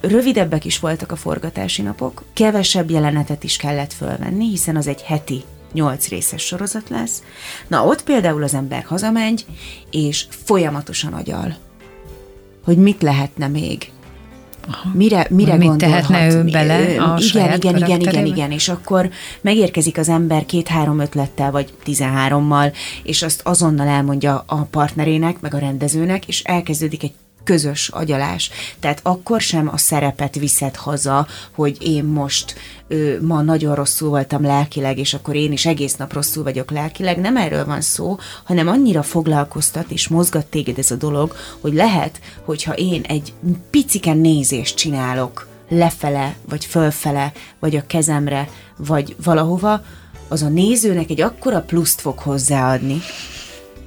rövidebbek is voltak a forgatási napok, kevesebb jelenetet is kellett fölvenni, hiszen az egy heti nyolc részes sorozat lesz. Na, ott például az ember hazamegy, és folyamatosan agyal, hogy mit lehetne még. Aha. Mire, mire mit tehetne ő bele a Igen, igen, igen, igen, igen, és akkor megérkezik az ember két-három ötlettel, vagy tizenhárommal, és azt azonnal elmondja a partnerének, meg a rendezőnek, és elkezdődik egy közös agyalás. Tehát akkor sem a szerepet viszed haza, hogy én most ö, ma nagyon rosszul voltam lelkileg, és akkor én is egész nap rosszul vagyok lelkileg. Nem erről van szó, hanem annyira foglalkoztat és mozgat téged ez a dolog, hogy lehet, hogyha én egy piciken nézést csinálok lefele, vagy fölfele, vagy a kezemre, vagy valahova, az a nézőnek egy akkora pluszt fog hozzáadni,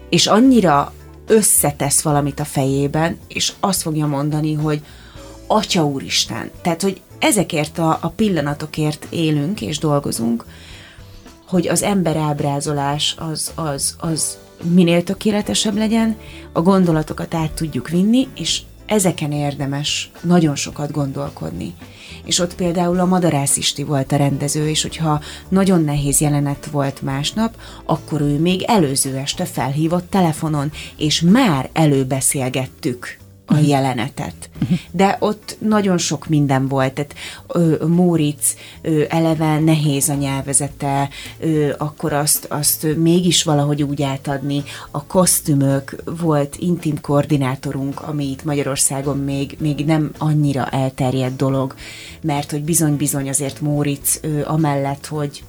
és annyira összetesz valamit a fejében, és azt fogja mondani, hogy Atya Úristen. Tehát, hogy ezekért a, a pillanatokért élünk és dolgozunk, hogy az ember ábrázolás az, az, az minél tökéletesebb legyen, a gondolatokat át tudjuk vinni, és ezeken érdemes nagyon sokat gondolkodni. És ott például a Madarász Isti volt a rendező, és hogyha nagyon nehéz jelenet volt másnap, akkor ő még előző este felhívott telefonon, és már előbeszélgettük a jelenetet. De ott nagyon sok minden volt, tehát ö, Móricz ö, eleve nehéz a nyelvezete, ö, akkor azt, azt mégis valahogy úgy átadni. A kosztümök, volt intim koordinátorunk, ami itt Magyarországon még, még nem annyira elterjedt dolog, mert hogy bizony-bizony azért Móricz ö, amellett, hogy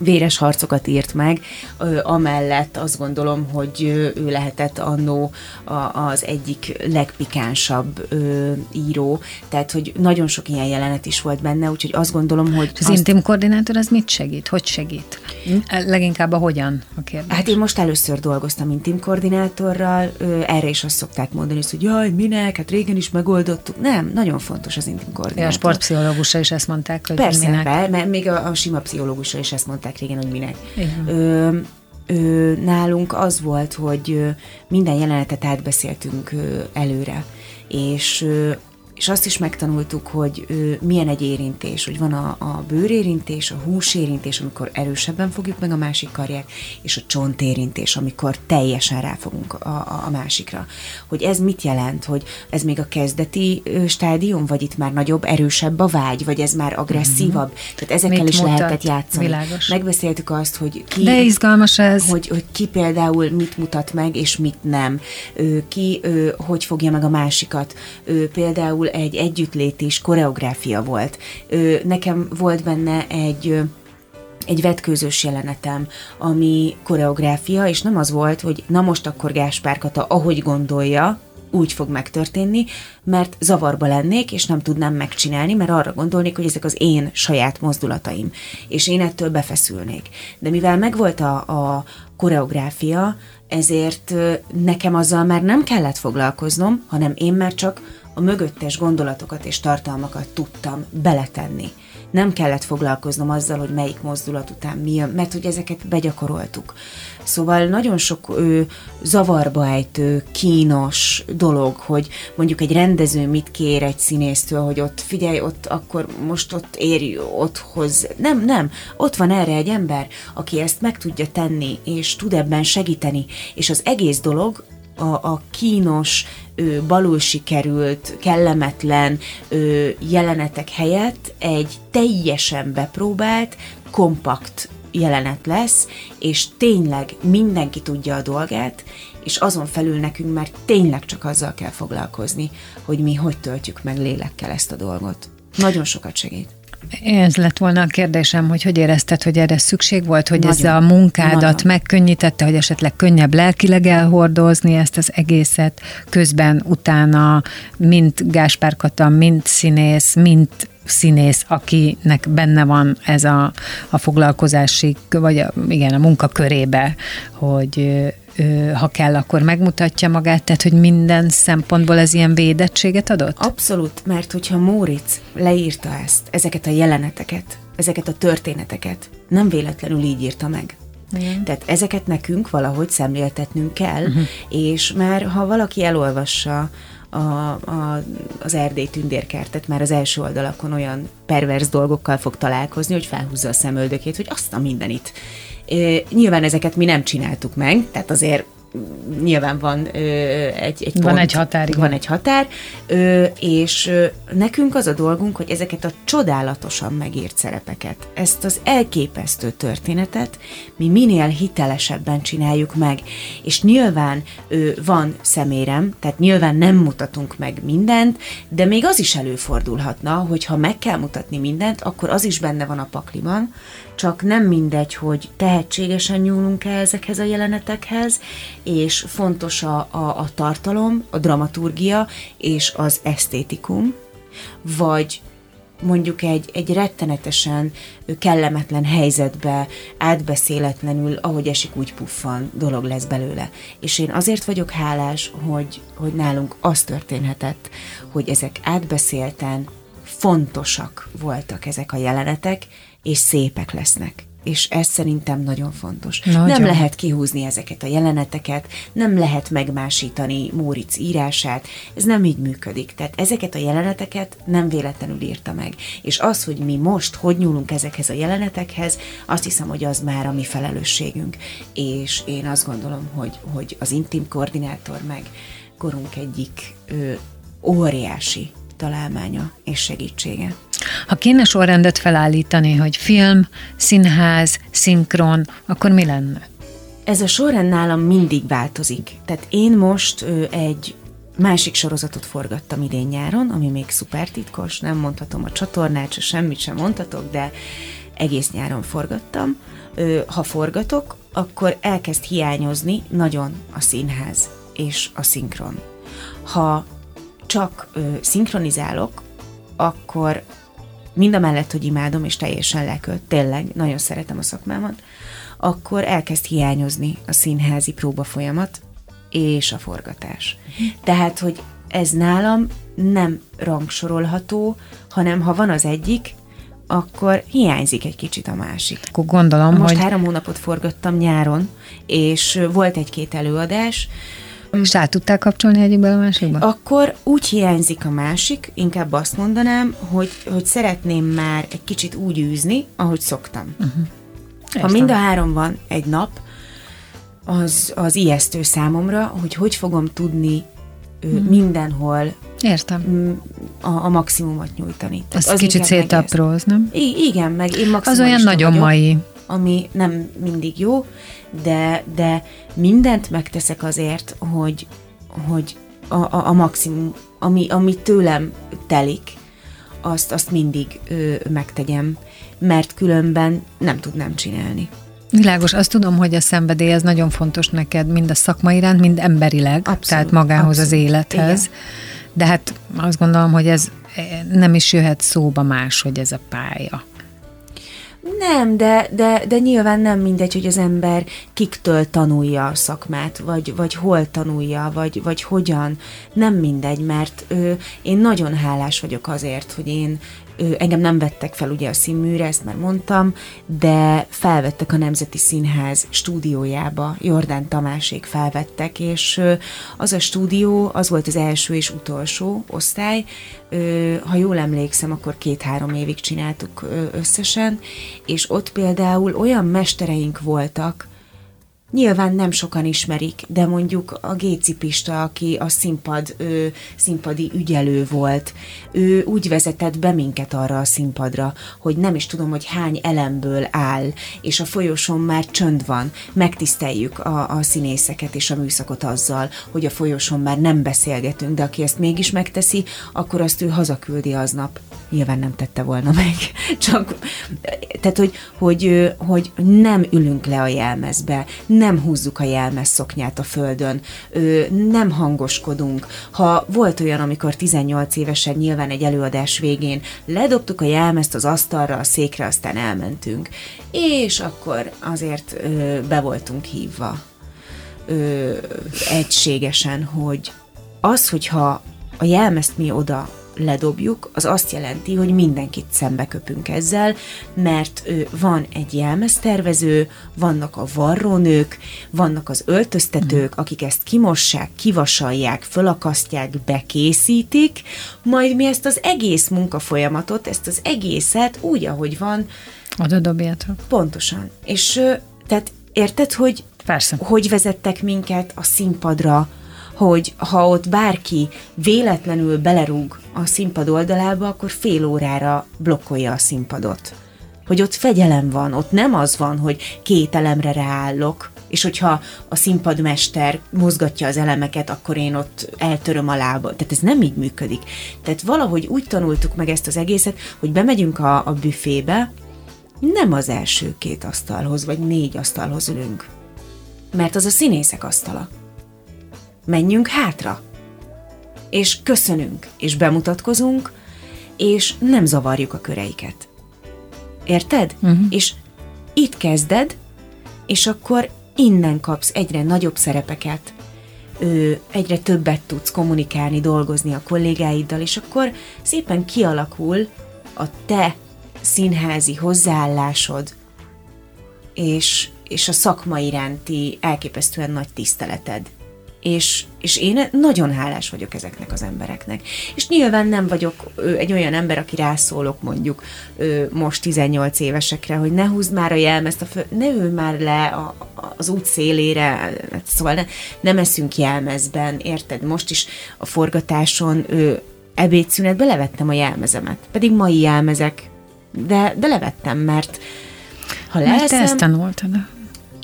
véres harcokat írt meg, ö, amellett azt gondolom, hogy ő lehetett annó a, az egyik legpikánsabb ö, író, tehát hogy nagyon sok ilyen jelenet is volt benne, úgyhogy azt gondolom, hogy... Az azt, intim koordinátor az mit segít? Hogy segít? Leginkább a hogyan a kérdés. Hát én most először dolgoztam intim koordinátorral, ö, erre is azt szokták mondani, hogy jaj, minek, hát régen is megoldottuk. Nem, nagyon fontos az intim koordinátor. a sportpszichológusra is ezt mondták, hogy Persze, minek. be, mert még a, a sima pszichológusra is ezt mondták régen, hogy minek. Igen. Ö, ö, nálunk az volt, hogy minden jelenetet átbeszéltünk előre, és és azt is megtanultuk, hogy ö, milyen egy érintés, hogy van a, a bőrérintés, a húsérintés, amikor erősebben fogjuk meg a másik karját, és a csontérintés, amikor teljesen ráfogunk a, a, a másikra. Hogy ez mit jelent, hogy ez még a kezdeti ö, stádium, vagy itt már nagyobb, erősebb a vágy, vagy ez már agresszívabb. Tehát ezekkel Mit is mutat? lehetett játszani. Világos. Megbeszéltük azt, hogy ki, De izgalmas ez. hogy, hogy ki például mit mutat meg, és mit nem. Ö, ki ö, hogy fogja meg a másikat. Ö, például egy együttlétés koreográfia volt. Ö, nekem volt benne egy egy vetkőzős jelenetem, ami koreográfia, és nem az volt, hogy na most akkor Gáspár Kata, ahogy gondolja, úgy fog megtörténni, mert zavarba lennék, és nem tudnám megcsinálni, mert arra gondolnék, hogy ezek az én saját mozdulataim, és én ettől befeszülnék. De mivel megvolt a, a koreográfia, ezért nekem azzal már nem kellett foglalkoznom, hanem én már csak a mögöttes gondolatokat és tartalmakat tudtam beletenni. Nem kellett foglalkoznom azzal, hogy melyik mozdulat után mi jön, mert hogy ezeket begyakoroltuk. Szóval nagyon sok ö, zavarba ejtő, kínos dolog, hogy mondjuk egy rendező mit kér egy színésztől, hogy ott figyelj, ott akkor most ott érj, ott hoz. Nem, nem. Ott van erre egy ember, aki ezt meg tudja tenni, és tud ebben segíteni. És az egész dolog a, a kínos, ö, balul sikerült, kellemetlen ö, jelenetek helyett egy teljesen bepróbált, kompakt jelenet lesz, és tényleg mindenki tudja a dolgát, és azon felül nekünk már tényleg csak azzal kell foglalkozni, hogy mi hogy töltjük meg lélekkel ezt a dolgot. Nagyon sokat segít. Ez lett volna a kérdésem, hogy hogy érezted, hogy erre szükség volt, hogy Nagyon. ez a munkádat Nagyon. megkönnyítette, hogy esetleg könnyebb lelkileg elhordozni ezt az egészet, közben utána mint Gáspár Kata, mint színész, mint színész, akinek benne van ez a, a foglalkozási, vagy a, igen, a munkakörébe, hogy ö, ö, ha kell, akkor megmutatja magát, tehát hogy minden szempontból ez ilyen védettséget adott? Abszolút, mert hogyha Móricz leírta ezt, ezeket a jeleneteket, ezeket a történeteket, nem véletlenül így írta meg. Igen. Tehát ezeket nekünk valahogy szemléltetnünk kell, uh-huh. és már ha valaki elolvassa a, a, az Erdély tündérkertet, már az első oldalakon olyan pervers dolgokkal fog találkozni, hogy felhúzza a szemöldökét, hogy azt a mindenit. Nyilván ezeket mi nem csináltuk meg, tehát azért nyilván van ö, egy, egy Van egy határ, igen. Van egy határ, ö, és ö, nekünk az a dolgunk, hogy ezeket a csodálatosan megírt szerepeket, ezt az elképesztő történetet mi minél hitelesebben csináljuk meg. És nyilván ö, van szemérem, tehát nyilván nem mutatunk meg mindent, de még az is előfordulhatna, hogy ha meg kell mutatni mindent, akkor az is benne van a pakliban, csak nem mindegy, hogy tehetségesen nyúlunk el ezekhez a jelenetekhez, és fontos a, a, a tartalom, a dramaturgia és az esztétikum, vagy mondjuk egy, egy rettenetesen kellemetlen helyzetbe, átbeszéletlenül, ahogy esik, úgy puffan dolog lesz belőle. És én azért vagyok hálás, hogy, hogy nálunk az történhetett, hogy ezek átbeszélten fontosak voltak ezek a jelenetek, és szépek lesznek. és ez szerintem nagyon fontos. Nagyon. Nem lehet kihúzni ezeket a jeleneteket, nem lehet megmásítani Móric írását, ez nem így működik. Tehát ezeket a jeleneteket nem véletlenül írta meg. És az, hogy mi most hogy nyúlunk ezekhez a jelenetekhez, azt hiszem, hogy az már a mi felelősségünk. És én azt gondolom, hogy, hogy az intim koordinátor meg korunk egyik ö, óriási találmánya és segítsége. Ha kéne sorrendet felállítani, hogy film, színház, szinkron, akkor mi lenne? Ez a sorrend nálam mindig változik. Tehát én most ö, egy másik sorozatot forgattam idén nyáron, ami még szuper titkos, nem mondhatom a csatornát, se semmit sem mondhatok, de egész nyáron forgattam. Ha forgatok, akkor elkezd hiányozni nagyon a színház és a szinkron. Ha csak ö, szinkronizálok, akkor mind a mellett, hogy imádom, és teljesen lekölt, tényleg, nagyon szeretem a szakmámat, akkor elkezd hiányozni a színházi próba folyamat és a forgatás. Tehát, hogy ez nálam nem rangsorolható, hanem ha van az egyik, akkor hiányzik egy kicsit a másik. Akkor gondolom, Most hogy három hónapot forgattam nyáron, és volt egy-két előadás, és át tudták kapcsolni egyikből a másikba? akkor úgy hiányzik a másik, inkább azt mondanám, hogy, hogy szeretném már egy kicsit úgy űzni, ahogy szoktam. Uh-huh. Ha Értem. mind a három van egy nap, az, az ijesztő számomra, hogy hogy fogom tudni uh, mindenhol Értem. a, a maximumot nyújtani. Az, az kicsit ez. szétapróz, nem? I- igen, meg én Az maximalista olyan nagyon vagyok, mai. Ami nem mindig jó, de, de mindent megteszek azért, hogy, hogy a, a, a maximum, ami, ami tőlem telik, azt, azt mindig ö, megtegyem, mert különben nem tudnám csinálni. Világos, azt tudom, hogy a szenvedély az nagyon fontos neked, mind a szakma iránt, mind emberileg, Abszolút, tehát magához az abszolút. élethez. Igen. De hát azt gondolom, hogy ez nem is jöhet szóba más, hogy ez a pálya. Nem, de, de, de nyilván nem mindegy, hogy az ember kiktől tanulja a szakmát, vagy, vagy hol tanulja, vagy, vagy hogyan. Nem mindegy, mert ö, én nagyon hálás vagyok azért, hogy én engem nem vettek fel ugye a színműre, ezt már mondtam, de felvettek a Nemzeti Színház stúdiójába, Jordán Tamásék felvettek, és az a stúdió, az volt az első és utolsó osztály, ha jól emlékszem, akkor két-három évig csináltuk összesen, és ott például olyan mestereink voltak, Nyilván nem sokan ismerik, de mondjuk a Géci Pista, aki a színpad, ő, színpadi ügyelő volt, ő úgy vezetett be minket arra a színpadra, hogy nem is tudom, hogy hány elemből áll, és a folyosón már csönd van. Megtiszteljük a, a színészeket és a műszakot azzal, hogy a folyosón már nem beszélgetünk, de aki ezt mégis megteszi, akkor azt ő hazaküldi aznap. Nyilván nem tette volna meg. [LAUGHS] Csak, tehát, hogy, hogy, hogy nem ülünk le a jelmezbe, nem húzzuk a jelmez szoknyát a földön, nem hangoskodunk. Ha volt olyan, amikor 18 évesen nyilván egy előadás végén ledobtuk a jelmezt az asztalra, a székre, aztán elmentünk. És akkor azért be voltunk hívva egységesen, hogy az, hogyha a jelmezt mi oda ledobjuk, az azt jelenti, hogy mindenkit szembe köpünk ezzel, mert van egy jelmeztervező, vannak a varrónők, vannak az öltöztetők, akik ezt kimossák, kivasalják, fölakasztják, bekészítik, majd mi ezt az egész munkafolyamatot, ezt az egészet úgy, ahogy van, Oda dobjátok. pontosan. És tehát érted, hogy Persze. hogy vezettek minket a színpadra, hogy ha ott bárki véletlenül belerúg a színpad oldalába, akkor fél órára blokkolja a színpadot. Hogy ott fegyelem van, ott nem az van, hogy két elemre ráállok, és hogyha a színpadmester mozgatja az elemeket, akkor én ott eltöröm a lába. Tehát ez nem így működik. Tehát valahogy úgy tanultuk meg ezt az egészet, hogy bemegyünk a, a büfébe, nem az első két asztalhoz, vagy négy asztalhoz ülünk. Mert az a színészek asztala. Menjünk hátra. És köszönünk, és bemutatkozunk, és nem zavarjuk a köreiket. Érted? Uh-huh. És itt kezded, és akkor innen kapsz egyre nagyobb szerepeket, ö, egyre többet tudsz kommunikálni, dolgozni a kollégáiddal, és akkor szépen kialakul a te színházi hozzáállásod és, és a szakma iránti elképesztően nagy tiszteleted. És, és én nagyon hálás vagyok ezeknek az embereknek. És nyilván nem vagyok egy olyan ember, aki rászólok mondjuk most 18 évesekre, hogy ne húzd már a jelmezt, a fő, ne ül már le a, az út szélére, hát szóval ne, nem eszünk jelmezben, érted? Most is a forgatáson ö, ebédszünetbe levettem a jelmezemet, pedig mai jelmezek, de, de levettem, mert ha Mert te leeszem, ezt tanultad.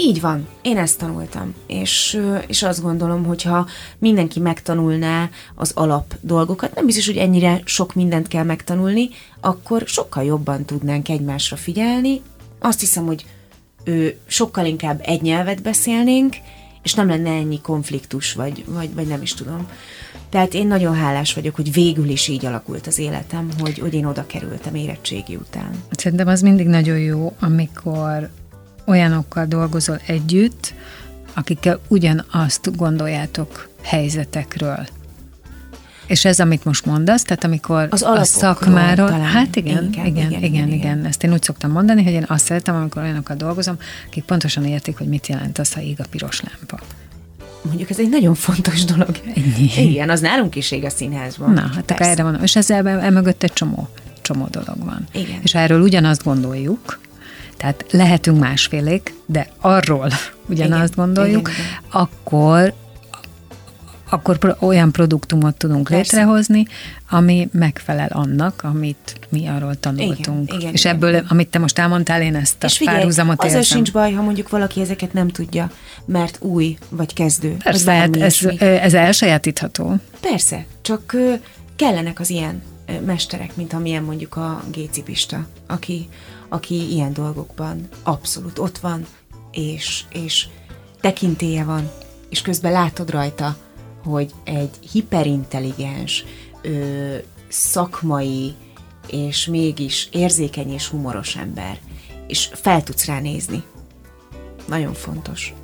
Így van, én ezt tanultam, és, és azt gondolom, hogy ha mindenki megtanulná az alap dolgokat, nem biztos, hogy ennyire sok mindent kell megtanulni, akkor sokkal jobban tudnánk egymásra figyelni. Azt hiszem, hogy ő, sokkal inkább egy nyelvet beszélnénk, és nem lenne ennyi konfliktus, vagy, vagy, vagy nem is tudom. Tehát én nagyon hálás vagyok, hogy végül is így alakult az életem, hogy, hogy én oda kerültem érettségi után. Szerintem az mindig nagyon jó, amikor olyanokkal dolgozol együtt, akikkel ugyanazt gondoljátok helyzetekről. És ez, amit most mondasz, tehát amikor Az a szakmáról, talán. hát igen, Igen, igen, igen, igen, igen, igen. Ezt én úgy szoktam mondani, hogy én azt szeretem, amikor olyanokkal dolgozom, akik pontosan értik, hogy mit jelent az, ha ég a piros lámpa. Mondjuk ez egy nagyon fontos dolog. Igen, az nálunk is ég a színházban. Na, hát erre van. És ezzel emögött egy csomó, csomó dolog van. Igen. És ha erről ugyanazt gondoljuk, tehát lehetünk másfélék, de arról [LAUGHS] ugyanazt Igen, gondoljuk, igen, igen. akkor akkor olyan produktumot tudunk Persze. létrehozni, ami megfelel annak, amit mi arról tanultunk. Igen, igen, és igen. ebből, amit te most elmondtál, én ezt a És figyelj, párhuzamot azzal érzem. sincs baj, ha mondjuk valaki ezeket nem tudja, mert új vagy kezdő. Persze, hát ez, ez elsajátítható. Persze, csak kellenek az ilyen mesterek, mint amilyen mondjuk a Géci Pista, aki, aki ilyen dolgokban abszolút ott van, és, és tekintélye van, és közben látod rajta, hogy egy hiperintelligens, ö, szakmai, és mégis érzékeny és humoros ember, és fel tudsz rá nézni. Nagyon fontos.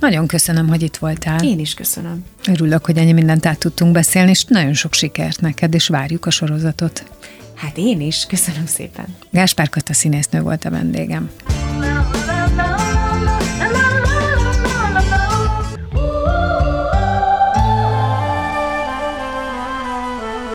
Nagyon köszönöm, hogy itt voltál. Én is köszönöm. Örülök, hogy ennyi mindent át tudtunk beszélni, és nagyon sok sikert neked, és várjuk a sorozatot. Hát én is, köszönöm szépen. Gáspár Kata színésznő volt a vendégem.